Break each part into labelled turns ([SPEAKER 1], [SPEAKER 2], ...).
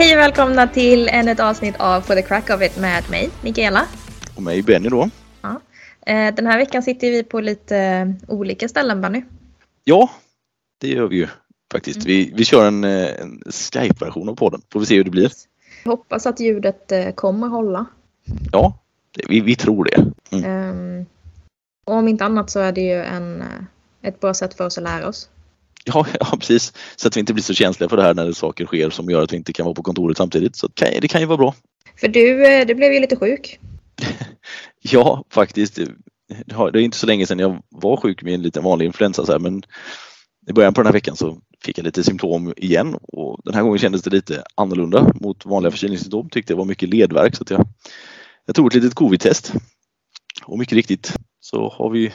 [SPEAKER 1] Hej och välkomna till ännu ett avsnitt av For the Crack of It med mig, Mikaela.
[SPEAKER 2] Och mig, Benny då.
[SPEAKER 1] Ja. Eh, Den här veckan sitter vi på lite olika ställen, Benny.
[SPEAKER 2] Ja, det gör vi ju faktiskt. Vi, vi kör en, eh, en Skype-version av podden. Får vi se hur det blir.
[SPEAKER 1] Jag hoppas att ljudet eh, kommer hålla.
[SPEAKER 2] Ja, vi, vi tror det. Mm.
[SPEAKER 1] Och om inte annat så är det ju en, ett bra sätt för oss att lära oss.
[SPEAKER 2] Ja, ja, precis. Så att vi inte blir så känsliga för det här när saker sker som gör att vi inte kan vara på kontoret samtidigt. Så det kan ju vara bra.
[SPEAKER 1] För du, eh, du blev ju lite sjuk.
[SPEAKER 2] Ja, faktiskt. Det är inte så länge sedan jag var sjuk med en liten vanlig influensa så här, men i början på den här veckan så fick jag lite symptom igen och den här gången kändes det lite annorlunda mot vanliga förkylningssymptom. Tyckte det var mycket ledvärk så jag, jag tog ett litet covid-test. Och mycket riktigt så har vi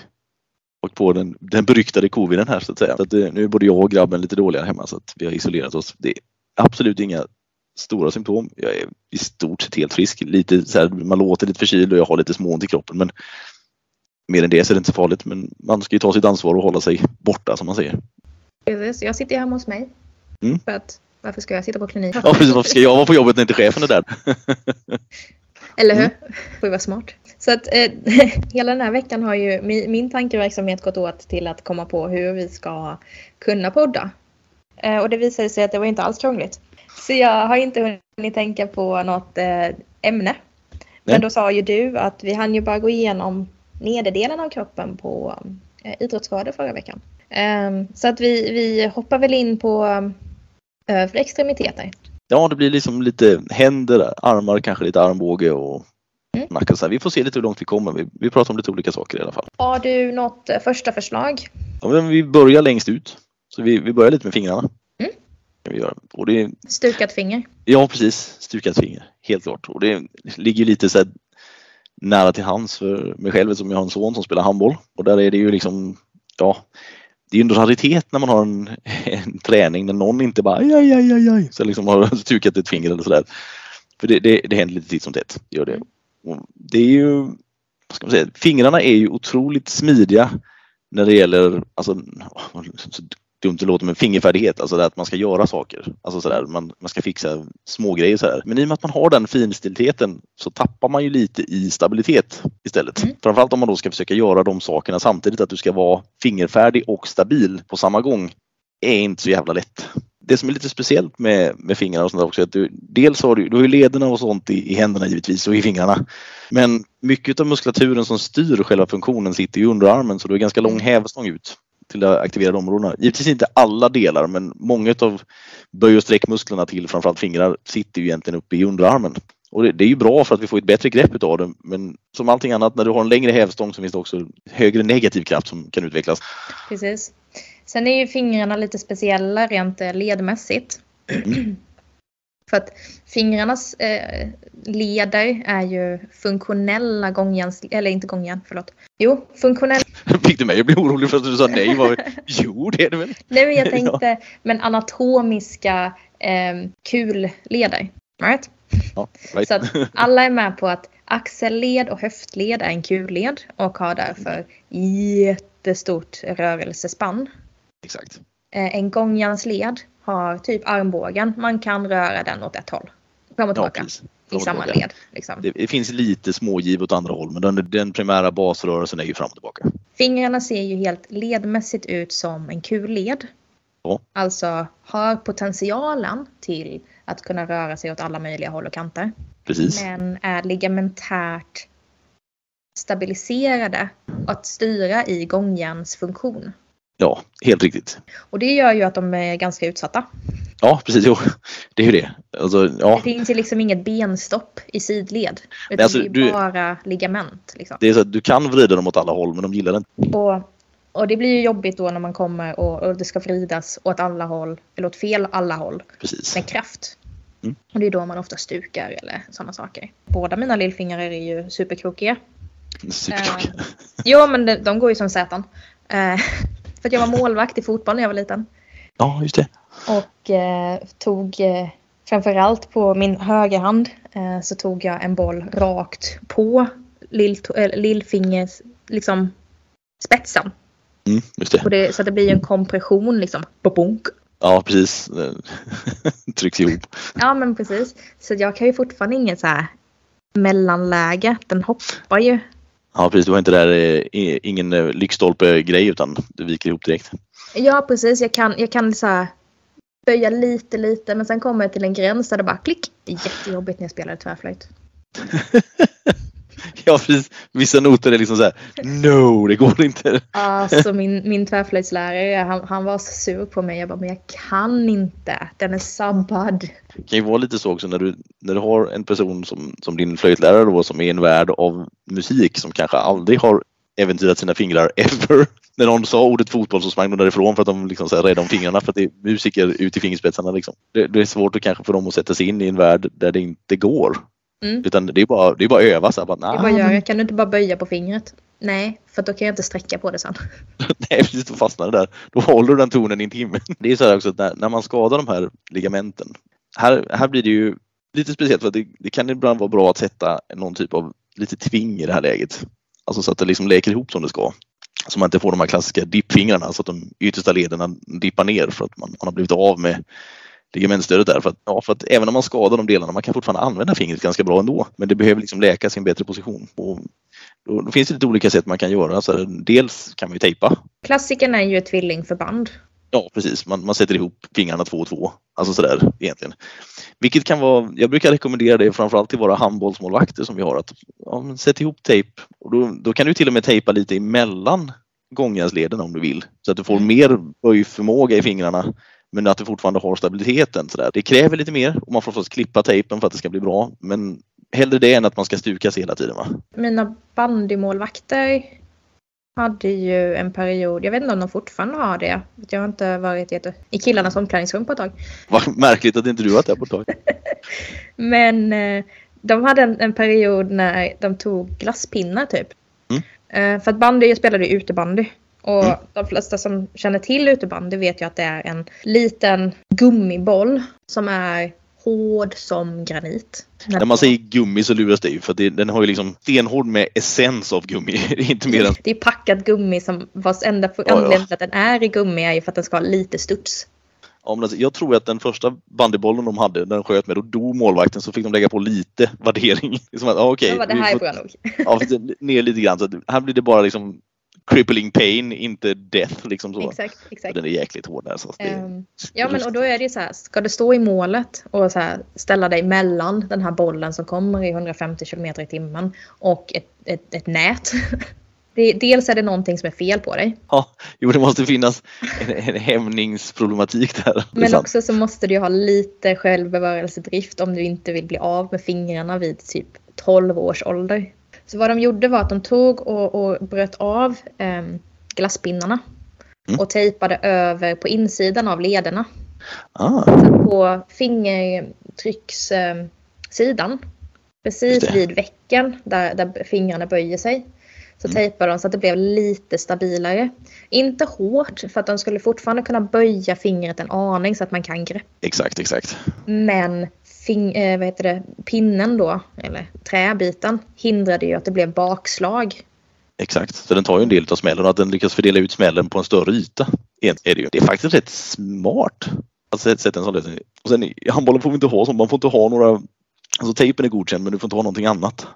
[SPEAKER 2] åkt på den, den beryktade coviden här så att säga. Så att nu är både jag och grabben lite dåliga hemma så att vi har isolerat oss. Det är absolut inga stora symptom. Jag är i stort sett helt frisk. Lite så här, man låter lite förkyld och jag har lite småont i kroppen men mer än det så är det inte så farligt. Men man ska ju ta sitt ansvar och hålla sig borta som man säger.
[SPEAKER 1] Precis, Jag sitter hemma hos mig.
[SPEAKER 2] Mm.
[SPEAKER 1] För att, varför ska jag sitta på klinik?
[SPEAKER 2] Ja, precis. Varför ska jag vara på jobbet när inte chefen är där?
[SPEAKER 1] Eller hur?
[SPEAKER 2] Mm.
[SPEAKER 1] Får ju vara smart. Så att eh, hela den här veckan har ju min, min tankeverksamhet gått åt till att komma på hur vi ska kunna podda. Eh, och det visade sig att det var inte alls krångligt. Så jag har inte hunnit tänka på något eh, ämne. Men
[SPEAKER 2] Nej.
[SPEAKER 1] då sa ju du att vi hann ju bara gå igenom nederdelen av kroppen på eh, idrottsskador förra veckan. Eh, så att vi, vi hoppar väl in på eh, övre extremiteter.
[SPEAKER 2] Ja, det blir liksom lite händer, armar, kanske lite armbåge och
[SPEAKER 1] Mm.
[SPEAKER 2] nacke. och Så här. Vi får se lite hur långt vi kommer. Vi, vi pratar om lite olika saker i alla fall.
[SPEAKER 1] Har du något eh, första förslag?
[SPEAKER 2] Ja, men vi börjar längst ut. Så vi, vi börjar lite med fingrarna.
[SPEAKER 1] Mm.
[SPEAKER 2] Vi göra. Och det,
[SPEAKER 1] Stukat finger?
[SPEAKER 2] ja, precis. Stukat finger. Helt klart. Och det ligger lite så här nära till hands för mig själv eftersom jag har en son som spelar handboll. Och där är det ju liksom, ja, det är ju en raritet när man har en, en träning när någon inte bara aj, aj, aj, aj, så liksom har stukat ett finger eller sådär. För det, det, det händer lite titt som tätt. Gör det. Och det är ju, vad ska man säga, fingrarna är ju otroligt smidiga när det gäller, alltså, dumt det låter, men fingerfärdighet, alltså det att man ska göra saker. Alltså sådär, man, man ska fixa små grejer sådär. Men i och med att man har den finstiltheten så tappar man ju lite i stabilitet istället.
[SPEAKER 1] Mm.
[SPEAKER 2] Framförallt om man då ska försöka göra de sakerna samtidigt, att du ska vara fingerfärdig och stabil på samma gång, är inte så jävla lätt. Det som är lite speciellt med, med fingrarna och sånt där också är att du dels har du, du har lederna och sånt i, i händerna givetvis och i fingrarna. Men mycket av muskulaturen som styr själva funktionen sitter ju under armen så du har ganska lång hävstång ut till de aktiverade områdena. Givetvis inte alla delar men många av böj och sträckmusklerna till framförallt fingrar sitter ju egentligen uppe i underarmen. Och det, det är ju bra för att vi får ett bättre grepp utav det men som allting annat när du har en längre hävstång så finns det också högre negativ kraft som kan utvecklas.
[SPEAKER 1] Precis. Sen är ju fingrarna lite speciella rent eh, ledmässigt. För att fingrarnas eh, leder är ju funktionella gångjärns... Eller inte gångjärn, förlåt. Jo, funktionella...
[SPEAKER 2] Fick du mig att bli orolig för att du sa nej? Var, jo det är det väl?
[SPEAKER 1] Nej men jag
[SPEAKER 2] Ja.
[SPEAKER 1] tänkte, men anatomiska eh, kulleder. Right?
[SPEAKER 2] Ja, right.
[SPEAKER 1] Så att alla är med på att axelled och höftled är en kulled och har därför jättestort rörelsespann.
[SPEAKER 2] Exakt.
[SPEAKER 1] Eh, En gångjärnsled har typ armbågen. Man kan röra den åt ett håll. Fram och
[SPEAKER 2] Ja,
[SPEAKER 1] tillbaka
[SPEAKER 2] precis.
[SPEAKER 1] i samma led. Liksom.
[SPEAKER 2] Det, finns lite smågiv åt andra håll men den, den primära basrörelsen är ju fram och tillbaka.
[SPEAKER 1] Fingrarna ser ju helt ledmässigt ut som en kulled.
[SPEAKER 2] Ja.
[SPEAKER 1] Alltså har potentialen till att kunna röra sig åt alla möjliga håll och kanter.
[SPEAKER 2] Precis.
[SPEAKER 1] Men är ligamentärt stabiliserade att styra i gångjärnsfunktion.
[SPEAKER 2] Ja, helt riktigt.
[SPEAKER 1] Och det gör ju att de är ganska utsatta.
[SPEAKER 2] Ja, precis. Jo, det är ju det. Alltså, ja,
[SPEAKER 1] Det finns ju liksom inget benstopp i sidled. Utan
[SPEAKER 2] alltså,
[SPEAKER 1] det är
[SPEAKER 2] du-
[SPEAKER 1] bara ligament. Liksom.
[SPEAKER 2] det är så att du kan vrida dem åt alla håll men de gillar det inte.
[SPEAKER 1] Och, och det blir ju jobbigt då när man kommer och, och det ska vridas åt alla håll, eller åt fel alla håll,
[SPEAKER 2] Precis.
[SPEAKER 1] med kraft.
[SPEAKER 2] Mm.
[SPEAKER 1] Och det är då man ofta stukar eller sådana saker. Båda mina lillfingrar är ju superkrokiga.
[SPEAKER 2] Supertråkigt.
[SPEAKER 1] Eh, jo, men de, de går ju som säten. Eh, för att jag var målvakt i fotboll när jag var liten.
[SPEAKER 2] Ja, just det.
[SPEAKER 1] Och eh, tog eh, framförallt på min högra hand eh, så tog jag en boll rakt på lillto- äh, lillfingers liksom spetsen.
[SPEAKER 2] Mm, just det.
[SPEAKER 1] Det, så att det blir en kompression liksom. Bobonk.
[SPEAKER 2] Ja, precis. Trycks ihop.
[SPEAKER 1] Ja, men precis. Så jag kan ju fortfarande inget så här mellanläge. Den hoppar ju.
[SPEAKER 2] Ja, precis. Du har inte där, eh, ingen eh, lyktstolpe-grej utan du viker ihop direkt.
[SPEAKER 1] Ja, precis. Jag kan, jag kan så här böja lite, lite, men sen kommer jag till en gräns där det bara klick. Det är jättejobbigt när jag spelar tvärflöjt.
[SPEAKER 2] ja, precis. Vissa noter är liksom så här, no, det går inte.
[SPEAKER 1] Alltså min, min tvärflöjtslärare, han, han var så sur på mig. Jag bara, men jag kan inte. Den är sabbad.
[SPEAKER 2] Det kan ju vara lite så också när du, när du har en person som, som din flöjtlärare då som är en värld av musik som kanske aldrig har äventyrat sina fingrar ever. När någon sa ordet fotboll så sprang de därifrån för att de liksom så här räddade om fingrarna för att det är musiker ut i fingerspetsarna. Liksom. Det, det, är svårt att kanske för dem att sätta sig in i en värld där det inte går. Mm. Utan det är bara, det är bara att öva. Så här, bara,
[SPEAKER 1] nah. det är bara göra. Kan du inte bara böja på fingret? Nej, för då kan jag inte sträcka på det sen.
[SPEAKER 2] Nej, precis. Då fastnar det där. Då håller du den tonen i en timme. Det är så här också att när, när man skadar de här ligamenten. Här, här blir det ju lite speciellt för att det, det kan ibland vara bra att sätta någon typ av lite tving i det här läget. Alltså så att det liksom läker ihop som det ska. Så man inte får de här klassiska dippfingrarna så att de yttersta lederna dippar ner för att man, man har blivit av med ligamentstödet där. För att, ja, för att även om man skadar de delarna, man kan fortfarande använda fingret ganska bra ändå. Men det behöver liksom läkas i en bättre position. Och då, finns det lite olika sätt man kan göra. Alltså, dels kan man ju tejpa.
[SPEAKER 1] Klassiken är ju ett tvillingförband.
[SPEAKER 2] Ja precis, man, man sätter ihop fingrarna två och två. Alltså sådär egentligen. Vilket kan vara, jag brukar rekommendera det framförallt till våra handbollsmålvakter som vi har. att ja, Sätt ihop tejp och då, då kan du till och med tejpa lite emellan gångjärnsleden om du vill. Så att du får mer böjförmåga i fingrarna men att du fortfarande har stabiliteten. Så där. Det kräver lite mer och man får förstås klippa tejpen för att det ska bli bra. Men hellre det än att man ska stukas hela tiden. Va?
[SPEAKER 1] Mina bandymålvakter hade ju en period, jag vet inte om de fortfarande har det. Jag har inte varit i killarnas omklädningsrum på ett tag.
[SPEAKER 2] Vad märkligt att inte du varit där på ett tag.
[SPEAKER 1] Men eh, de hade en, en, period när de tog glasspinnar typ. Mm. Eh, för att bandy, jag spelade ju utebandy. Och de flesta som känner till utebandy vet ju att det är en liten gummiboll som är hård som granit.
[SPEAKER 2] När man säger gummi så luras det ju för det, den har ju liksom stenhård med essens av gummi. Inte mer än...
[SPEAKER 1] Det är packat gummi som vars enda ja, anledning till att den är i gummi är ju för att den ska ha lite studs.
[SPEAKER 2] Ja, men alltså, jag tror att den första bandybollen de hade, när de sköt med, då dog målvakten så fick de lägga på lite värdering. Det är som att, ah, okay,
[SPEAKER 1] det här är bra nog.
[SPEAKER 2] ja, ner lite grann. Så här blir det bara liksom crippling pain, inte death. Liksom så.
[SPEAKER 1] Exakt, exakt.
[SPEAKER 2] Den är jäkligt hård där. Så det,
[SPEAKER 1] um, ja men och då är det ju så här, ska du stå i målet och så här, ställa dig mellan den här bollen som kommer i 150 km i timmen och ett, ett, ett nät. Det, dels är det någonting som är fel på dig.
[SPEAKER 2] Ja, jo det måste finnas en, en hämningsproblematik där.
[SPEAKER 1] Men också så måste du ha lite självbevarelsedrift om du inte vill bli av med fingrarna vid typ 12 års ålder. Så vad de gjorde var att de tog och, och bröt av eh, glasspinnarna mm. och tejpade över på insidan av lederna. Ah. Så på fingertryckssidan, eh, precis vid vecken där, där fingrarna böjer sig, så mm. tejpade de så att det blev lite stabilare. Inte hårt för att de skulle fortfarande kunna böja fingret en aning så att man kan greppa.
[SPEAKER 2] Exakt, exakt.
[SPEAKER 1] Men fing, eh, vad heter det, pinnen då, eller träbiten, hindrade ju att det blev bakslag.
[SPEAKER 2] Exakt, så den tar ju en del av smällen och att den lyckas fördela ut smällen på en större yta. Är det, ju. det är faktiskt rätt smart att sätta en sån lösning. Och sen i handbollen får vi inte ha så, man får inte ha några, alltså tejpen är godkänd men du får inte ha någonting annat.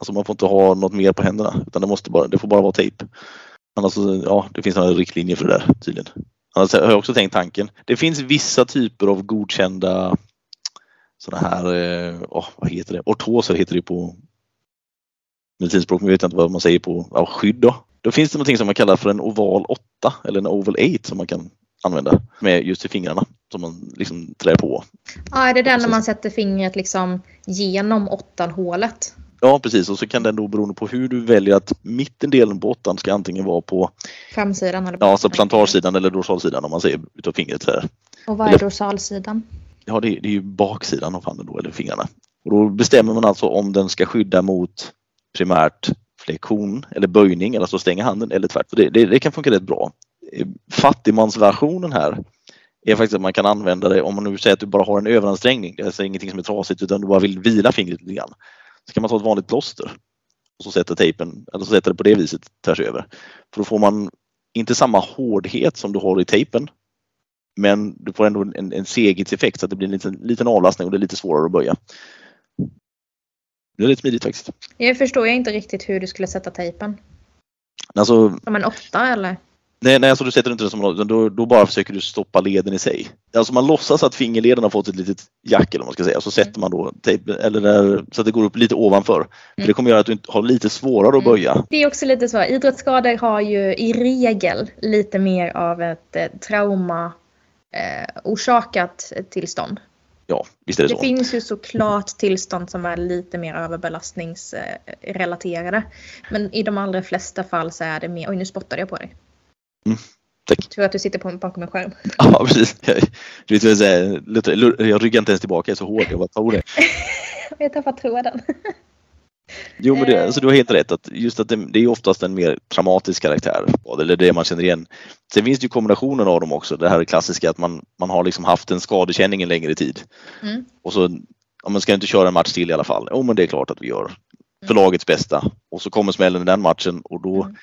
[SPEAKER 2] Alltså man får inte ha något mer på händerna utan det, måste bara, det får bara vara tejp. Annars, ja, det finns några riktlinjer för det där tydligen. Annars har jag också tänkt tanken. Det finns vissa typer av godkända sådana här, oh, vad heter det, ortoser heter det på medicinspråk, men jag vet inte vad man säger på ja, skydd då. Då finns det någonting som man kallar för en oval 8 eller en oval 8 som man kan använda med just i fingrarna som man liksom trär på.
[SPEAKER 1] Ja, är det den när man sätter fingret liksom genom åttan hålet?
[SPEAKER 2] Ja precis och så kan den då beroende på hur du väljer att mittendelen på åttan ska antingen vara på
[SPEAKER 1] framsidan eller
[SPEAKER 2] Ja, alltså plantarsidan eller dorsalsidan om man ser utav fingret här.
[SPEAKER 1] Och vad är dorsalsidan?
[SPEAKER 2] Ja, det, det är ju baksidan av handen då, eller fingrarna. Och då bestämmer man alltså om den ska skydda mot primärt flexion eller böjning, eller alltså stänga handen eller tvärtom. Det, det, det, kan funka rätt bra. Eh, fattigmansversionen här är faktiskt att man kan använda det om man nu säger att du bara har en överansträngning, det är alltså ingenting som är trasigt utan du bara vill vila fingret lite grann. Så kan man ta ett vanligt plåster och så sätta tejpen, eller så sätter det på det viset tvärs över. För då får man inte samma hårdhet som du har i tejpen men du får ändå en, en seghetseffekt så att det blir en liten, liten avlastning och det är lite svårare att böja. Det är lite smidigt faktiskt.
[SPEAKER 1] Jag förstår jag inte riktigt hur du skulle sätta tejpen.
[SPEAKER 2] Alltså,
[SPEAKER 1] Som en åtta eller?
[SPEAKER 2] nej, nej, alltså du sätter inte det som något, utan då, då bara försöker du stoppa leden i sig. Alltså man låtsas att fingerleden har fått ett litet jack eller vad man ska säga så sätter man då tejp, eller där, så att det går upp lite ovanför. För det kommer göra att du har lite svårare att
[SPEAKER 1] Mm.
[SPEAKER 2] böja.
[SPEAKER 1] Det är också lite så. Idrottsskador har ju i regel lite mer av ett eh, trauma eh, orsakat tillstånd.
[SPEAKER 2] Ja, visst är det
[SPEAKER 1] Det
[SPEAKER 2] så.
[SPEAKER 1] finns ju såklart tillstånd som är lite mer överbelastningsrelaterade. Men i de allra flesta fall så är det mer... Oj, nu spottade jag på dig.
[SPEAKER 2] Tack.
[SPEAKER 1] Tur att du sitter på, bakom en skärm.
[SPEAKER 2] Ja, precis. Jag, du vet jag ryggar inte ens tillbaka, jag är så hård. Jag bara tar det.
[SPEAKER 1] Jag har tappat tråden.
[SPEAKER 2] Jo, men det,
[SPEAKER 1] Eh.
[SPEAKER 2] alltså, du har helt rätt. Att just att det, det är oftast en mer traumatisk karaktär. Eller det man känner igen. Sen finns det ju kombinationen av dem också. Det här klassiska att man, man har liksom haft en skadekänning en längre tid.
[SPEAKER 1] Mm.
[SPEAKER 2] Och så ja, man ska inte köra en match till i alla fall. Jo, men det är klart att vi gör. För lagets bästa. Och så kommer smällen i den matchen och då,
[SPEAKER 1] Mm.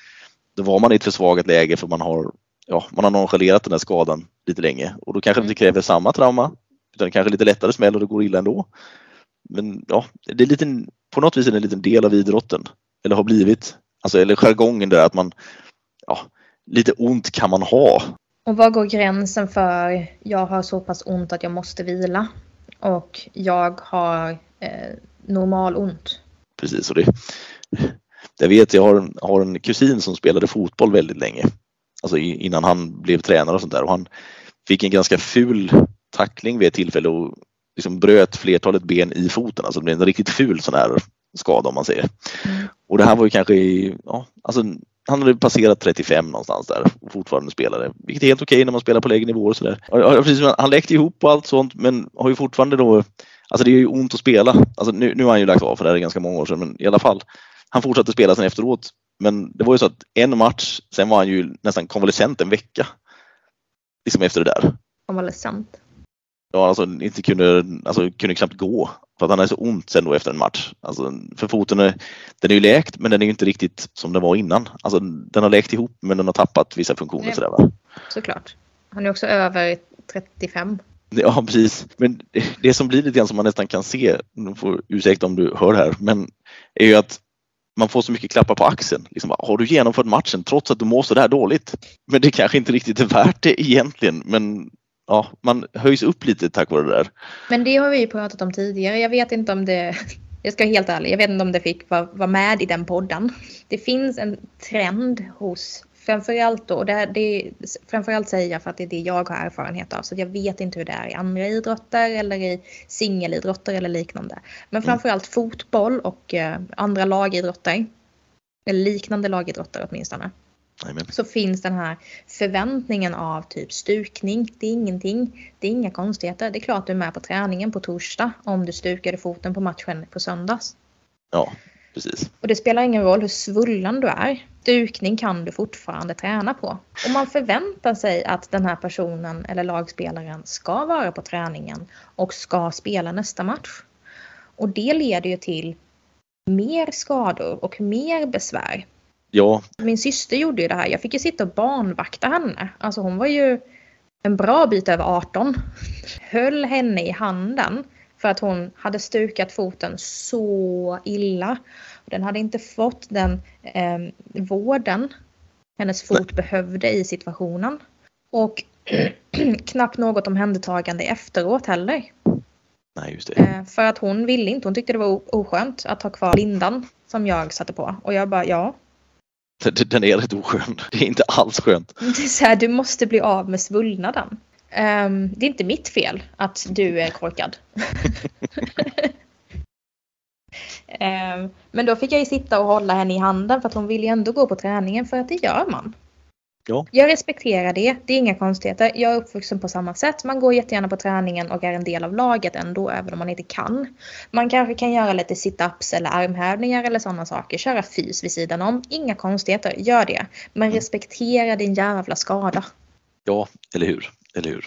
[SPEAKER 2] då var man i ett försvagat läge för man har, ja, man har nonchalerat den här skadan lite länge. Och då kanske det inte kräver samma trauma. Utan kanske lite lättare smäll och det går illa ändå. Men ja, det är lite, på något vis är det en liten del av idrotten. Eller har blivit. Alltså, eller jargongen där att man, ja, lite ont kan man ha.
[SPEAKER 1] Och var går gränsen för jag har så pass ont att jag måste vila och jag har eh, normal ont?
[SPEAKER 2] Precis, och det, jag vet, jag har, en- har en kusin som spelade fotboll väldigt länge. Alltså innan han blev tränare och sånt där. Och han fick en ganska ful tackling vid ett tillfälle och liksom bröt flertalet ben i foten. Alltså det blev en riktigt ful sån här skada om man säger.
[SPEAKER 1] Mm.
[SPEAKER 2] Och det här var ju kanske i, ja, alltså han hade passerat 35 någonstans där och fortfarande spelade. Vilket är helt okej när man spelar på lägre nivåer och sådär. Han läkte ihop och allt sånt men har ju fortfarande då, alltså det är ju ont att spela. Alltså nu, nu har han ju lagt av för det här är ganska många år sedan men i alla fall. Han fortsatte spela sen efteråt. Men det var ju så att en match, sen var han ju nästan konvalescent en vecka. Liksom efter det där.
[SPEAKER 1] Konvalescent.
[SPEAKER 2] Ja, alltså inte kunde, alltså kunde knappt gå. För att han hade så ont sen då efter en match. Alltså, för foten är, den är ju läkt men den är ju inte riktigt som den var innan. Alltså den har läkt ihop men den har tappat vissa funktioner
[SPEAKER 1] Nej.
[SPEAKER 2] sådär va.
[SPEAKER 1] Såklart. Han är också över 35.
[SPEAKER 2] Ja precis. Men det, som blir lite grann som man nästan kan se, du får ursäkta om du hör här, men är ju att man får så mycket klappar på axeln. Liksom, har du genomfört matchen trots att du mår så där dåligt? Men det kanske inte riktigt är värt det egentligen. Men ja, man höjs upp lite tack vare det där.
[SPEAKER 1] Men det har vi ju pratat om tidigare. Jag vet inte om det... Jag ska vara helt ärlig, jag vet inte om det fick vara vara med i den podden. Det finns en trend hos framförallt då, och det, det, framförallt säger jag för att det är det jag har erfarenhet av. Så jag vet inte hur det är i andra idrotter eller i singelidrotter eller liknande. Men framförallt fotboll och eh, andra lagidrotter. Eller liknande lagidrotter åtminstone
[SPEAKER 2] Amen.
[SPEAKER 1] så finns den här förväntningen av typ stukning. Det är ingenting. Det är inga konstigheter. Det är klart du är med på träningen på torsdag om du stukade foten på matchen på söndags.
[SPEAKER 2] Ja, precis.
[SPEAKER 1] Och det spelar ingen roll hur svullen du är. Stukning kan du fortfarande träna på. Och man förväntar sig att den här personen eller lagspelaren ska vara på träningen och ska spela nästa match. Och det leder ju till mer skador och mer besvär.
[SPEAKER 2] Ja,
[SPEAKER 1] Min syster gjorde ju det här. Jag fick ju sitta och barnvakta henne. Alltså hon var ju en bra bit över 18. Höll henne i handen för att hon hade stukat foten så illa. Den hade inte fått den eh, vården hennes fot behövde i situationen. Och knappt något omhändertagande efteråt heller.
[SPEAKER 2] nej just det.
[SPEAKER 1] Eh, för att hon ville inte. Hon tyckte det var oskönt att ha kvar lindan som jag satte på. Och jag bara ja,
[SPEAKER 2] den, är rätt oskön. Det är inte alls skönt.
[SPEAKER 1] Det är så här, du måste bli av med svullnaden. Um, det är inte mitt fel att du är korkad. um, men då fick jag ju sitta och hålla henne i handen för att hon ville ju ändå gå på träningen för att det gör man.
[SPEAKER 2] Ja.
[SPEAKER 1] Jag respekterar det, det är inga konstigheter. Jag är uppvuxen på samma sätt. Man går jättegärna på träningen och är en del av laget ändå, även om man inte kan. Man kanske kan göra lite sit-ups eller armhävningar eller sådana saker. Köra fys vid sidan om. Inga konstigheter, gör det. Men respektera din jävla skada.
[SPEAKER 2] Ja, eller hur? Eller hur?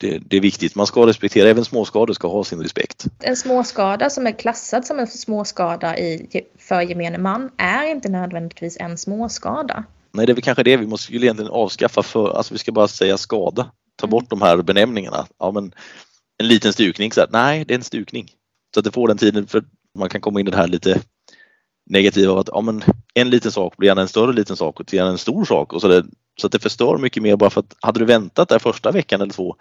[SPEAKER 2] Det, det är viktigt. Man ska respektera, även småskador ska ha sin respekt.
[SPEAKER 1] En småskada som är klassad som en småskada i, för gemene man är inte nödvändigtvis en småskada.
[SPEAKER 2] Nej, det är väl kanske det vi måste skulle egentligen avskaffa för, alltså vi ska bara säga skada. Ta bort de här benämningarna. Ja, men en liten stukning, så här, nej det är en stukning. Så att det får den tiden för man kan komma in i det här lite negativa av att ja, men en liten sak blir gärna en större liten sak och gärna en stor sak. Och så, det, så att det förstör mycket mer bara för att hade du väntat där första veckan eller två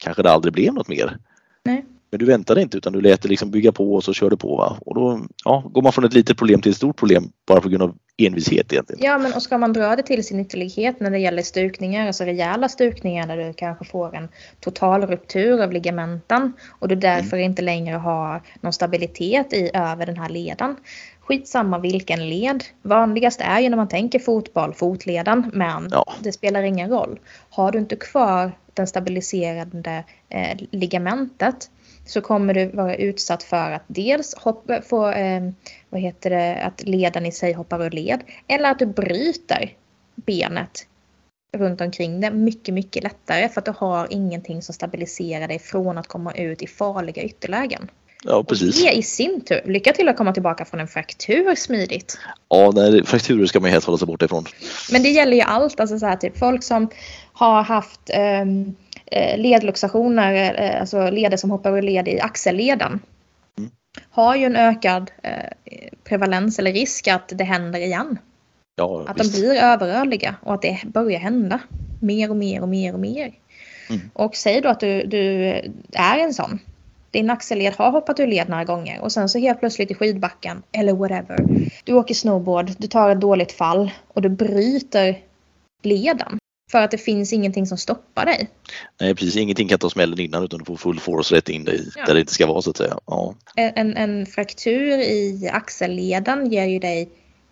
[SPEAKER 2] kanske det aldrig blev något mer.
[SPEAKER 1] Nej.
[SPEAKER 2] Men du väntade inte utan du lät det liksom bygga på och så körde på. Va? Och då ja, går man från ett litet problem till ett stort problem bara på grund av envishet egentligen.
[SPEAKER 1] Ja, men och ska man dra det till sin ytterlighet när det gäller stukningar, alltså rejäla stukningar där du kanske får en total ruptur av ligamenten och du därför mm. inte längre har någon stabilitet i över den här leden. Skitsamma vilken led. Vanligast är ju när man tänker fotboll, fotleden, men ja. det spelar ingen roll. Har du inte kvar den stabiliserande eh, ligamentet så kommer du vara utsatt för att dels hoppa, få, eh, vad heter det, att leden i sig hoppar ur led eller att du bryter benet runt omkring det mycket, mycket lättare för att du har ingenting som stabiliserar dig från att komma ut i farliga ytterlägen.
[SPEAKER 2] Ja, precis.
[SPEAKER 1] Och det i sin tur, lycka till att komma tillbaka från en fraktur smidigt.
[SPEAKER 2] Ja, nej, frakturer ska man helt hålla sig borta ifrån.
[SPEAKER 1] Men det gäller ju allt, alltså så här, typ folk som har haft um, ledluxationer, eh, alltså leder som hoppar ur led i axelleden. Mm. Har ju en ökad eh, prevalens eller risk att det händer igen.
[SPEAKER 2] Ja,
[SPEAKER 1] att visst. de blir överrörliga och att det börjar hända mer och mer och mer och mer. Mm. Och säg då att du, du är en sån din axelled har hoppat ur led några gånger och sen så helt plötsligt i skidbacken eller whatever. Du åker snowboard, du tar ett dåligt fall och du bryter leden. För att det finns ingenting som stoppar dig.
[SPEAKER 2] Nej precis, ingenting kan ta smällen innan utan du får full force rätt in dig ja. där det inte ska vara så att säga. Ja.
[SPEAKER 1] En, en fraktur i axelleden ger ju dig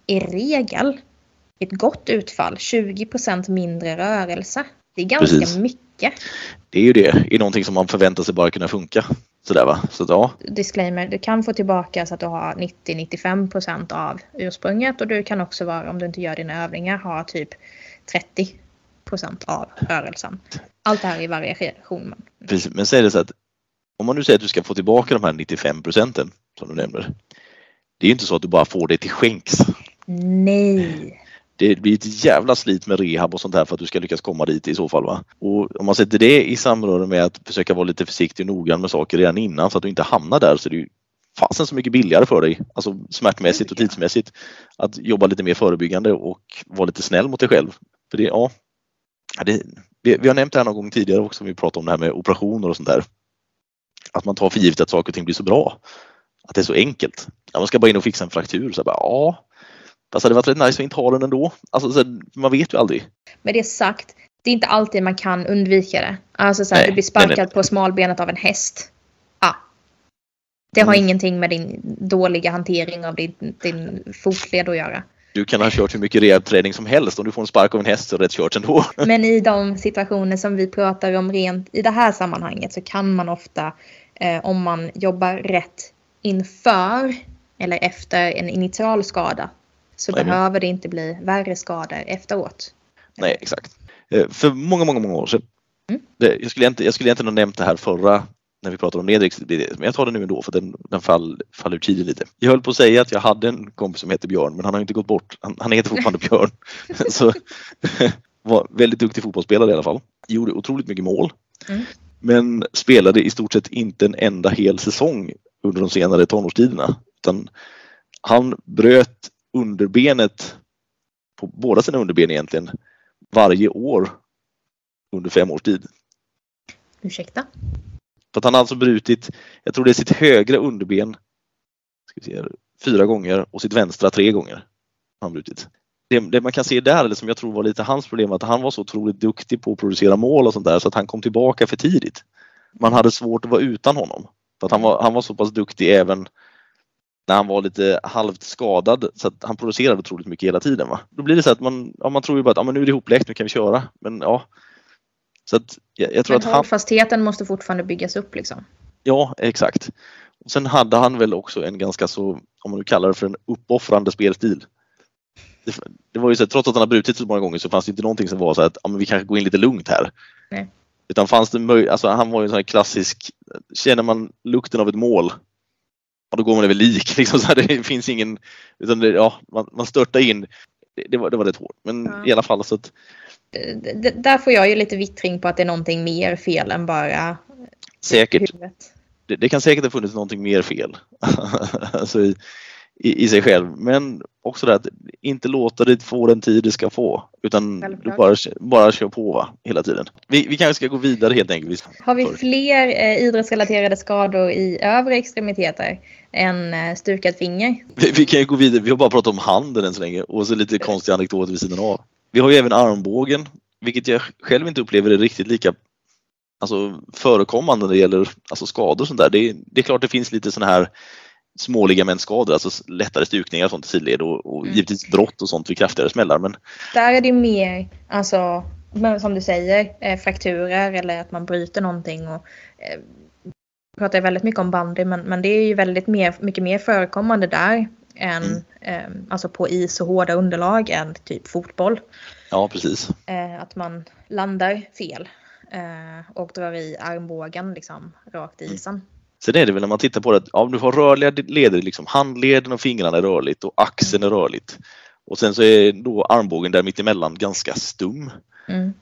[SPEAKER 1] i regel ett gott utfall, 20% mindre rörelse. Det är ganska precis. mycket.
[SPEAKER 2] Det är ju det, i någonting som man förväntar sig bara kunna funka. Sådär va? Så ja.
[SPEAKER 1] Disclaimer, du kan få tillbaka så att du har 90-95% av ursprunget och du kan också vara, om du inte gör dina övningar, ha typ 30% av rörelsen. Allt det här i variation.
[SPEAKER 2] Precis, men säg det så att om man nu säger att du ska få tillbaka de här 95 procenten som du nämner. Det är ju inte så att du bara får det till skänks.
[SPEAKER 1] Nej
[SPEAKER 2] det blir ett jävla slit med rehab och sånt där för att du ska lyckas komma dit i så fall. Va? Och om man sätter det i samröre med att försöka vara lite försiktig och noggrann med saker redan innan så att du inte hamnar där så är det ju fasen så mycket billigare för dig, alltså smärtmässigt och tidsmässigt, att jobba lite mer förebyggande och vara lite snäll mot dig själv. För det, ja, det, vi, vi, har nämnt det här någon gång tidigare också, vi pratade om det här med operationer och sånt där. Att man tar för givet att saker och ting blir så bra. Att det är så enkelt. Ja, man ska bara in och fixa en fraktur. Så bara, ja, Fast det hade varit rätt nice att inte ha den ändå. Alltså, så, man vet ju aldrig.
[SPEAKER 1] Med det sagt, det är inte alltid man kan undvika det. Alltså så här, du blir sparkad nej, nej. på smalbenet av en häst. Ja. Det har mm. ingenting med din dåliga hantering av din, din fotled att göra.
[SPEAKER 2] Du kan ha kört hur mycket rehabträning som helst. Om du får en spark av en häst så är det rätt kört ändå.
[SPEAKER 1] Men i de situationer som vi pratar om rent i det här sammanhanget så kan man ofta, eh, om man jobbar rätt inför eller efter en initial skada så Nej, behöver det inte bli värre skador efteråt.
[SPEAKER 2] Nej, exakt. Eh, för många, många, många år sedan. Mm. Jag, skulle inte, jag skulle egentligen ha nämnt det här förra när vi pratade om nedre men jag tar det nu ändå för den, den fall, faller ur tiden lite. Jag höll på att säga att jag hade en kompis som heter Björn men han har inte gått bort. Han, han heter fortfarande Björn. Så, var väldigt duktig fotbollsspelare i alla fall. Gjorde otroligt mycket mål. Mm. Men spelade i stort sett inte en enda hel säsong under de senare tonårstiderna. Utan han bröt underbenet på båda sina underben egentligen varje år under fem års tid.
[SPEAKER 1] Ursäkta?
[SPEAKER 2] För att han har alltså brutit, jag tror det är sitt högra underben ska se, fyra gånger och sitt vänstra tre gånger. Han brutit. Det, det, man kan se där, eller som jag tror var lite hans problem, att han var så otroligt duktig på att producera mål och sånt där så att han kom tillbaka för tidigt. Man hade svårt att vara utan honom. För att han var, han var så pass duktig även när han var lite halvt skadad så att han producerade otroligt mycket hela tiden. Va? Då blir det så att man, ja, man tror ju bara att ja, men nu är det ihopläkt, nu kan vi köra. Men ja. Så att jag, jag tror men
[SPEAKER 1] att hållfastheten måste fortfarande byggas upp liksom.
[SPEAKER 2] Ja, exakt. Och sen hade han väl också en ganska så, om man nu kallar det för en uppoffrande spelstil. Det, det var ju så att trots att han har brutit så många gånger så fanns det inte någonting som var så att ja, men vi kanske går in lite lugnt här.
[SPEAKER 1] Nej.
[SPEAKER 2] Utan fanns det möjlighet, alltså han var ju en sån här klassisk, känner man lukten av ett mål ja, då går man över lik. Liksom, så här, det finns ingen, utan det, ja, man, man störtar in. Det, det, var, det var rätt hårt. Men ja. i alla fall så att
[SPEAKER 1] där får jag ju lite vittring på att det är någonting mer fel än bara
[SPEAKER 2] Säkert. Det, det kan säkert ha funnits någonting mer fel alltså i, i, i sig själv. Men också det att inte låta det få den tid det ska få. Utan bara, bara kör på va, hela tiden. Vi, vi kanske ska gå vidare helt enkelt.
[SPEAKER 1] Har vi fler eh, idrottsrelaterade skador i övre extremiteter än eh, stukat finger?
[SPEAKER 2] Vi, vi kan ju gå vidare. Vi har bara pratat om handen än så länge och så lite konstiga anekdoter vid sidan av. Vi har ju även armbågen, vilket jag själv inte upplever är riktigt lika alltså, förekommande när det gäller alltså, skador och sånt där. Det, är- det är klart det finns lite sådana här små ligamentskador, alltså lättare stukningar och sånt i sidled och, och
[SPEAKER 1] Mm.
[SPEAKER 2] givetvis brott och sånt vid kraftigare smällar. Men
[SPEAKER 1] Där är det mer, alltså, som du säger, eh, frakturer eller att man bryter någonting. Och, eh, pratar väldigt mycket om bandy, men, men det är ju väldigt mer, mycket mer förekommande där än
[SPEAKER 2] Mm.
[SPEAKER 1] Eh, alltså på is och hårda underlag än typ fotboll.
[SPEAKER 2] ja, precis.
[SPEAKER 1] Eh, att man landar fel eh, och drar i armbågen liksom rakt i isen.
[SPEAKER 2] Sen är det väl när man tittar på det att ja, du har rörliga leder, liksom handleden och fingrarna är rörligt och axeln är rörligt. Och sen så är då armbågen där mittemellan ganska stum.
[SPEAKER 1] Mm.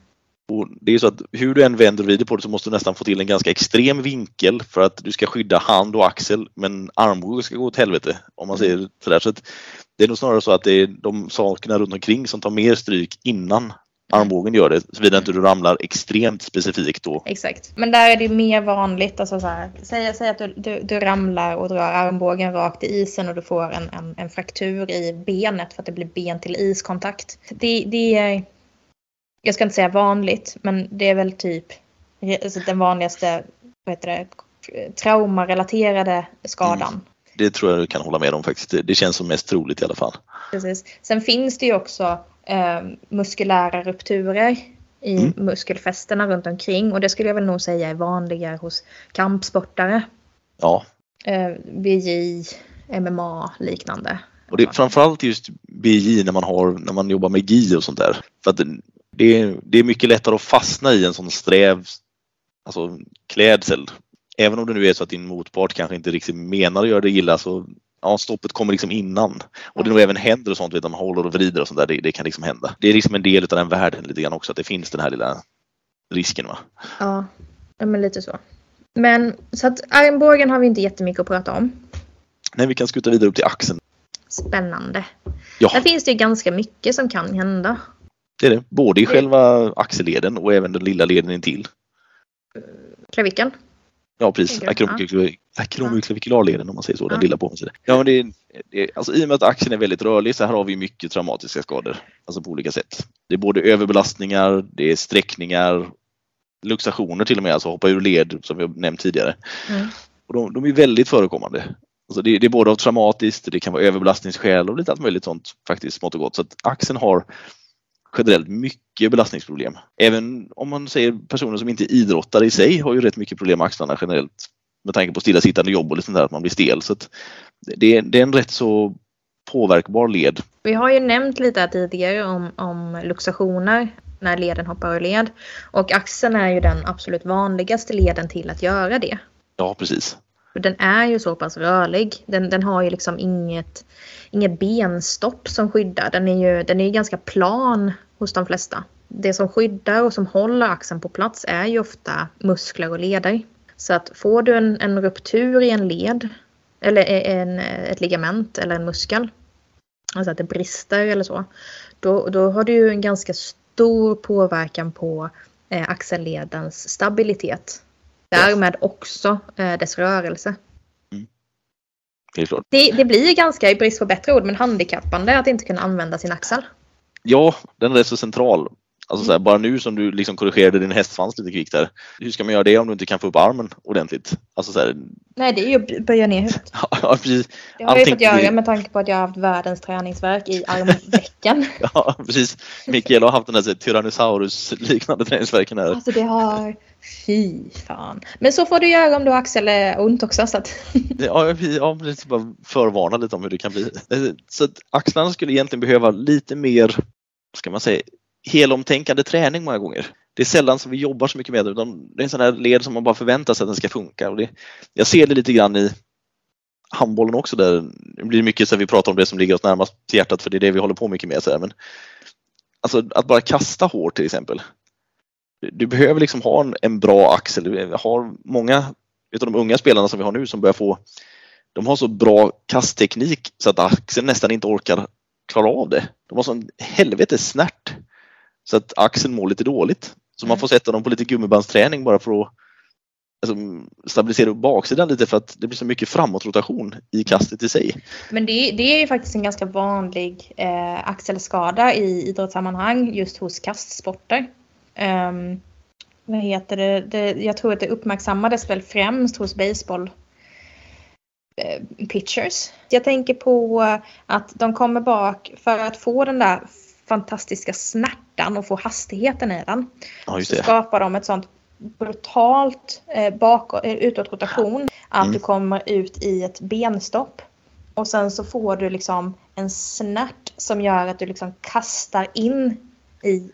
[SPEAKER 2] Och det är så att hur du än vänder och vrider på det så måste du nästan få till en ganska extrem vinkel för att du ska skydda hand och axel men armbågen ska gå åt helvete om man säger sådär. Så det är nog snarare så att det är de sakerna runt omkring som tar mer stryk innan armbågen gör det såvida inte du ramlar extremt specifikt då.
[SPEAKER 1] Exakt. Men där är det mer vanligt. Alltså så här, säg, säg att du, du, du ramlar och drar armbågen rakt i isen och du får en, en, en fraktur i benet för att det blir ben till iskontakt. Det, det är, jag ska inte säga vanligt, men det är väl typ alltså den vanligaste vad heter det, traumarelaterade skadan.
[SPEAKER 2] Det tror jag du kan hålla med om faktiskt. Det- Det känns som mest troligt i alla fall.
[SPEAKER 1] Precis. Sen finns det ju också eh, muskulära rupturer i
[SPEAKER 2] Mm.
[SPEAKER 1] muskelfästena runt omkring och det skulle jag väl nog säga är vanligare hos kampsportare.
[SPEAKER 2] Ja,
[SPEAKER 1] Eh, BJ, MMA liknande.
[SPEAKER 2] och det är framförallt just BJ när man har när man jobbar med GI och sånt där. För att det, är, det är mycket lättare att fastna i en sån sträv alltså, klädsel. Även om det nu är så att din motpart kanske inte riktigt menar att göra det illa så ja, stoppet kommer liksom innan. Och det är nog även händer och sånt, vet, man håller och vrider och sånt där, det, det kan liksom hända. Det är liksom en del av den världen lite grann också, att det finns den här lilla risken. Va?
[SPEAKER 1] Ja, ja, men lite så. Men så att armbågen har vi inte jättemycket att prata om.
[SPEAKER 2] Nej, vi kan skutta vidare upp till axeln.
[SPEAKER 1] Spännande.
[SPEAKER 2] Ja,
[SPEAKER 1] Där finns det ju ganska mycket som kan hända.
[SPEAKER 2] Det är det. Både i själva axelleden och även den lilla leden intill.
[SPEAKER 1] Klavikeln.
[SPEAKER 2] Ja precis, akromikulavicularleden om man säger så, den lilla på. Ja, men det det alltså, I och med att axeln är väldigt rörlig så här har vi mycket traumatiska skador. Alltså på olika sätt. Det är både överbelastningar, det är sträckningar, luxationer till och med, alltså hoppa ur led som vi nämnt tidigare.
[SPEAKER 1] Mm.
[SPEAKER 2] Och de, de är väldigt förekommande. Alltså det, det är både av traumatiskt, det kan vara överbelastningsskäl och lite allt möjligt sånt faktiskt smått och gott. Så att axeln har generellt mycket belastningsproblem. Även om man säger personer som inte idrottar i sig har ju rätt mycket problem med axlarna generellt med tanke på stillasittande jobb och lite sånt där, att man blir stel. Så det, är, det är en rätt så påverkbar led.
[SPEAKER 1] Vi har ju nämnt lite tidigare om, om luxationer när leden hoppar ur led. Och axeln är ju den absolut vanligaste leden till att göra det.
[SPEAKER 2] Ja, precis.
[SPEAKER 1] För Den är ju så pass rörlig. Den, den har ju liksom inget, inget benstopp som skyddar. Den är ju den är ganska plan hos de flesta. Det som skyddar och som håller axeln på plats är ju ofta muskler och leder. Så att får du en, en ruptur i en led eller en, ett ligament eller en muskel, alltså att det brister eller så, då, då har du ju en ganska stor påverkan på eh, axelledens stabilitet. Därmed också eh, dess rörelse.
[SPEAKER 2] Det är klart.
[SPEAKER 1] Det, det blir ju ganska, i brist på bättre ord, men handikappande att inte kunna använda sin axel.
[SPEAKER 2] Ja, den är rätt så central. Alltså så här, bara nu som du liksom korrigerade din hästsvans lite kvickt där. Hur ska man göra det om du inte kan få upp armen ordentligt? Alltså så här,
[SPEAKER 1] Nej, det är ju att böja ner huvudet.
[SPEAKER 2] ja, precis.
[SPEAKER 1] Det har jag ju
[SPEAKER 2] Allting
[SPEAKER 1] fått göra med tanke på att jag har haft världens träningsverk i armvecken.
[SPEAKER 2] Ja, precis. Mikael har haft den här Tyrannosaurus-liknande träningsvärken här.
[SPEAKER 1] Alltså det har... Fy fan. Men så får du göra om du har axelont eh, också. Så att...
[SPEAKER 2] Ja, vi- ja precis. Bara förvarna lite om hur det kan bli. Eh, så att axlarna skulle egentligen behöva lite mer, ska man säga, helomtänkande träning många gånger. Det är sällan som vi jobbar så mycket med det. utan Det är en sån här led som man bara förväntar sig att den ska funka. Och det, jag ser det lite grann i handbollen också där det blir mycket så att vi pratar om det som ligger oss närmast till hjärtat för det är det vi håller på mycket med. Så här. Men alltså att bara kasta hårt till exempel. Du behöver liksom ha en, en bra axel. Du har många av de unga spelarna som vi har nu som börjar få de har så bra kastteknik så att axeln nästan inte orkar klara av det. De har sån helvetes snärt så att axeln mår lite dåligt. Så man får sätta dem på lite gummibandsträning bara för att alltså, stabilisera upp baksidan lite för att det blir så mycket framåtrotation i kastet i sig.
[SPEAKER 1] Men det, det är ju faktiskt en ganska vanlig eh, axelskada i idrottssammanhang just hos kastsporter. Um, vad heter det? det? Jag tror att det uppmärksammades väl främst hos baseball eh, pitchers. Jag tänker på att de kommer bak för att få den där fantastiska snärtan och få hastigheten i den.
[SPEAKER 2] Ja,
[SPEAKER 1] så skapar de ett sånt brutalt eh, bakåt, eh, utåtrotation att mm. du kommer ut i ett benstopp. Och sen så får du liksom en snärt som gör att du liksom kastar in i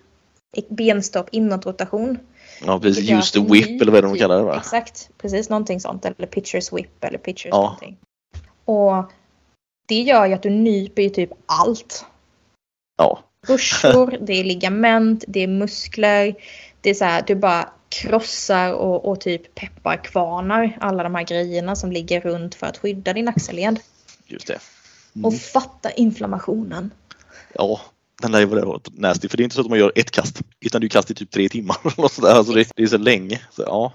[SPEAKER 1] benstopp inåtrotation.
[SPEAKER 2] Ja precis, just the whip eller vad de kallar det va?
[SPEAKER 1] Exakt, precis någonting sånt. Eller pitchers whip eller pitchers ja. någonting. Och det gör ju att du nyper ju typ allt.
[SPEAKER 2] Ja.
[SPEAKER 1] Bursor, det är ligament, det är muskler. Det är så här, du bara krossar och, och typ pepparkvarnar alla de här grejerna som ligger runt för att skydda din axelled.
[SPEAKER 2] Just det.
[SPEAKER 1] Mm. Och fatta inflammationen.
[SPEAKER 2] Ja, den lär ju vara nasty. För det är inte så att man gör ett kast. Utan du kastar i typ tre timmar. Alltså det, det är så länge. Så, ja.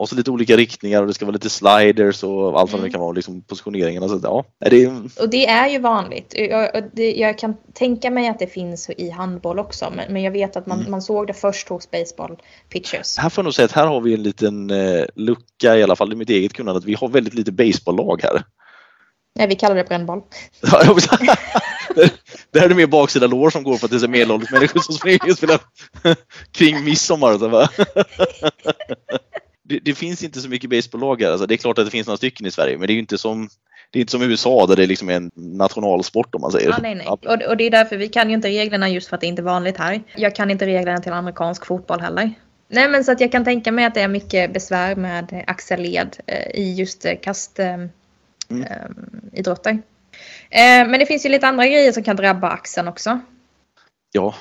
[SPEAKER 2] Och så lite olika riktningar och det ska vara lite sliders och allt vad mm. det kan vara, liksom positioneringen. Alltså, ja, det
[SPEAKER 1] Och det är ju vanligt. Jag, det, jag, kan tänka mig att det finns i handboll också, men, men jag vet att man, mm. man såg det först hos baseball pitchers.
[SPEAKER 2] Här får jag nog säga att här har vi en liten eh, lucka i alla fall i mitt eget kunnande, att vi har väldigt lite baseballlag här.
[SPEAKER 1] Nej, vi kallar det brännboll.
[SPEAKER 2] det här är mer baksida lår som går för att det är medelålders människor som springer och spelar kring midsommar. Så det, det, finns inte så mycket baseballlag här. Alltså, det är klart att det finns några stycken i Sverige men det är inte som det är inte som USA där det liksom är en nationalsport om man säger.
[SPEAKER 1] Ja, nej, nej. Och, och det är därför vi kan ju inte reglerna just för att det inte är vanligt här. Jag kan inte reglerna till amerikansk fotboll heller. Nej men så att jag kan tänka mig att det är mycket besvär med axelled eh, i just eh, kastidrotter. Eh, mm. eh, men det finns ju lite andra grejer som kan drabba axeln också.
[SPEAKER 2] Ja,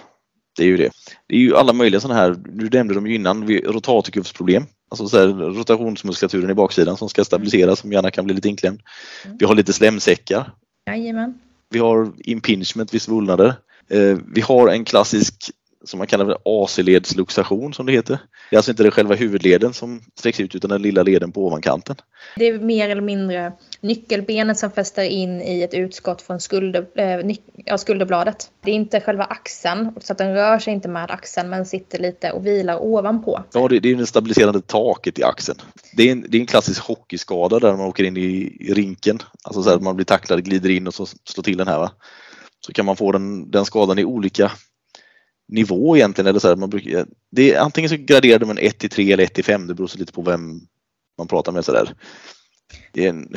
[SPEAKER 2] det är ju det. Det är ju alla möjliga sådana här, du nämnde dem ju innan, rotatorkuffsproblem. Alltså så här, rotationsmuskulaturen i baksidan som ska stabiliseras som gärna kan bli lite inklämd. Mm. Vi har lite slemsäckar.
[SPEAKER 1] Jajamän.
[SPEAKER 2] Vi har impingement vid svullnader. Eh, vi har en klassisk som man kallar för AC-ledsluxation som det heter. Det är alltså inte det själva huvudleden som sträcks ut utan den lilla leden på ovankanten.
[SPEAKER 1] Det är mer eller mindre nyckelbenet som fäster in i ett utskott från skulder, äh, skulderbladet. Det är inte själva axeln så att den rör sig inte med axeln men sitter lite och vilar ovanpå.
[SPEAKER 2] Ja, det, det är det stabiliserande taket i axeln. Det är en, det är en klassisk hockeyskada där man åker in i, i rinken. Alltså så att man blir tacklad, glider in och så slår till den här. Va? Så kan man få den, den skadan i olika nivå egentligen. Eller så här, man brukar, det är, antingen så graderar man 1 till 3 eller 1 till 5. Det beror så lite på vem man pratar med. Så där. En,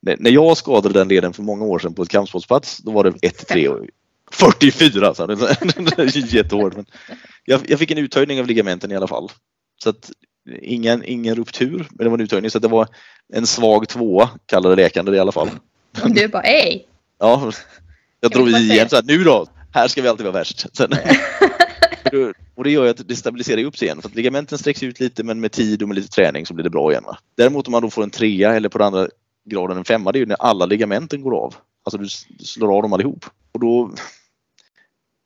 [SPEAKER 2] när jag skadade den leden för många år sedan på ett kampsportsplats då var det 1 till 3 och 44! Så det är jättehårt. Men jag, jag fick en uttöjning av ligamenten i alla fall. Så att ingen, ingen ruptur, men det var en uttöjning så det var en svag tvåa kallade läkaren det i alla fall.
[SPEAKER 1] Och du bara ej!
[SPEAKER 2] Ja, jag drog i igen så här, nu då, här ska vi alltid vara värst. Sen, och det gör ju att det stabiliserar upp sig igen. För att ligamenten sträcks ut lite men med tid och med lite träning så blir det bra igen. Va? Däremot om man då får en trea eller på den andra graden en femma, det är ju när alla ligamenten går av. Alltså du slår av dem allihop. Och då,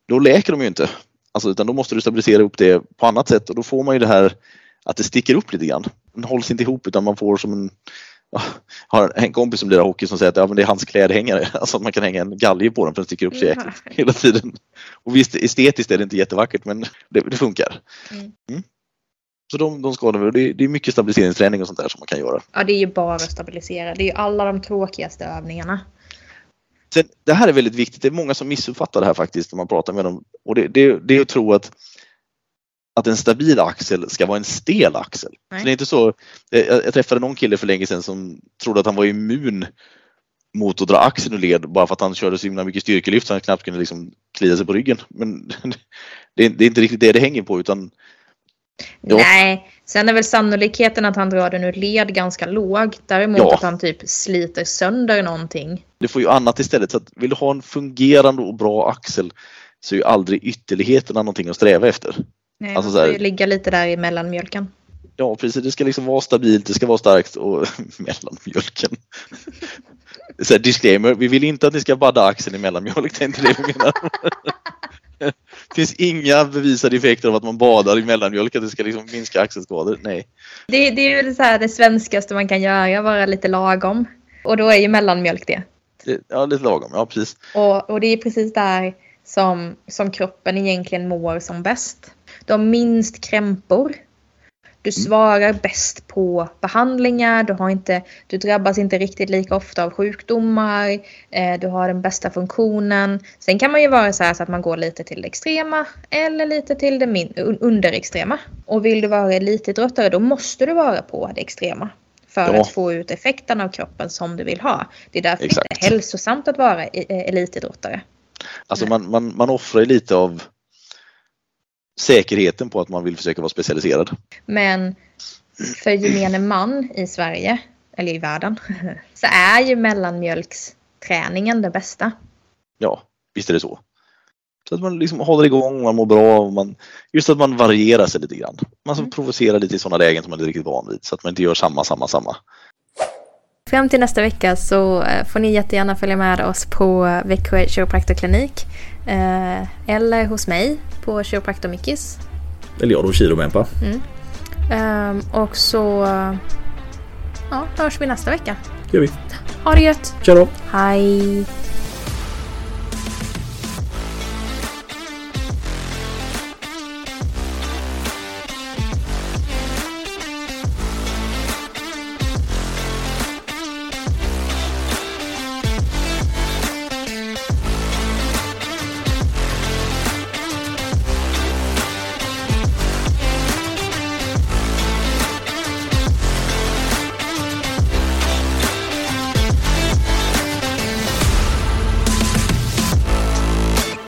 [SPEAKER 2] då läker de ju inte. Alltså, utan då måste du stabilisera upp det på annat sätt och då får man ju det här att det sticker upp lite grann. Den hålls inte ihop utan man får som en jag har en kompis som lirar hockey som säger att ja, men det är hans klädhängare. Alltså att man kan hänga en galge på den för den sticker upp så jäkligt hela tiden. Och visst, estetiskt är det inte jättevackert men det, det funkar. Mm. Mm. Så de, de skadar vi. Det, det är mycket stabiliseringsträning och sånt där som man kan göra.
[SPEAKER 1] Ja, det är ju bara att stabilisera. Det är ju alla de tråkigaste övningarna.
[SPEAKER 2] Sen, det här är väldigt viktigt. Det är många som missuppfattar det här faktiskt när man pratar med dem. Och det, det, det är att tro att att en stabil axel ska vara en stel axel. Så det är inte så, jag, jag träffade någon kille för länge sedan som trodde att han var immun mot att dra axeln ur led bara för att han körde så himla mycket styrkelyft så han knappt kunde liksom klia sig på ryggen. Men det är, det är inte riktigt det det hänger på utan
[SPEAKER 1] Ja. Nej, sen är väl sannolikheten att han drar den ur led ganska låg. Däremot ja. att han typ sliter sönder någonting.
[SPEAKER 2] Du får ju annat istället. Så att vill du ha en fungerande och bra axel så är ju aldrig ytterligheterna någonting att sträva efter.
[SPEAKER 1] Nej,
[SPEAKER 2] Alltså
[SPEAKER 1] man får ju ligga lite där i mellanmjölken.
[SPEAKER 2] Ja precis, det ska liksom vara stabilt, det ska vara starkt och mellanmjölken. Så här, disclaimer, vi vill inte att ni ska badda axeln i mellanmjölk, det är inte det vi menar. Det finns inga bevisade effekter av att man badar i mellanmjölk, att det ska liksom minska axelskador. Nej.
[SPEAKER 1] Det, det är ju så här det svenskaste man kan göra, vara lite lagom. Och då är ju mellanmjölk det.
[SPEAKER 2] Det, ja, lite lagom. Ja, precis.
[SPEAKER 1] Och, och det är precis där som, som kroppen egentligen mår som bäst. Du har minst krämpor. Du svarar bäst på behandlingar. Du, har inte, du drabbas inte riktigt lika ofta av sjukdomar. Eh, du har den bästa funktionen. Sen kan man ju vara så här så att man går lite till det extrema eller lite till det min, underextrema. Och vill du vara elitidrottare då måste du vara på det extrema. För
[SPEAKER 2] Ja.
[SPEAKER 1] att få ut effekten av kroppen som du vill ha. Det är därför det
[SPEAKER 2] Exakt.
[SPEAKER 1] inte är hälsosamt att vara e- eh, elitidrottare.
[SPEAKER 2] Alltså man, man, man offrar lite av säkerheten på att man vill försöka vara specialiserad.
[SPEAKER 1] Men för gemene man i Sverige, eller i världen, så är ju mellanmjölksträningen det bästa.
[SPEAKER 2] Ja, visst är det så. Så att man liksom håller igång, man mår bra. Man, just att man varierar sig lite grann. Man
[SPEAKER 1] Mm.
[SPEAKER 2] provocera lite i sådana lägen som man är riktigt van vid. Så att man inte gör samma, samma, samma.
[SPEAKER 1] Fram till nästa vecka så eh, får ni jättegärna följa med oss på Växjö kiropraktorklinik. eh, Eller hos mig på Kiropraktor Mickis.
[SPEAKER 3] Eller jag då, Kiromempa.
[SPEAKER 1] Ehm, Och så ja, hörs vi nästa vecka.
[SPEAKER 3] gör vi.
[SPEAKER 1] Ha det gött!
[SPEAKER 3] Tja då!
[SPEAKER 1] Hej!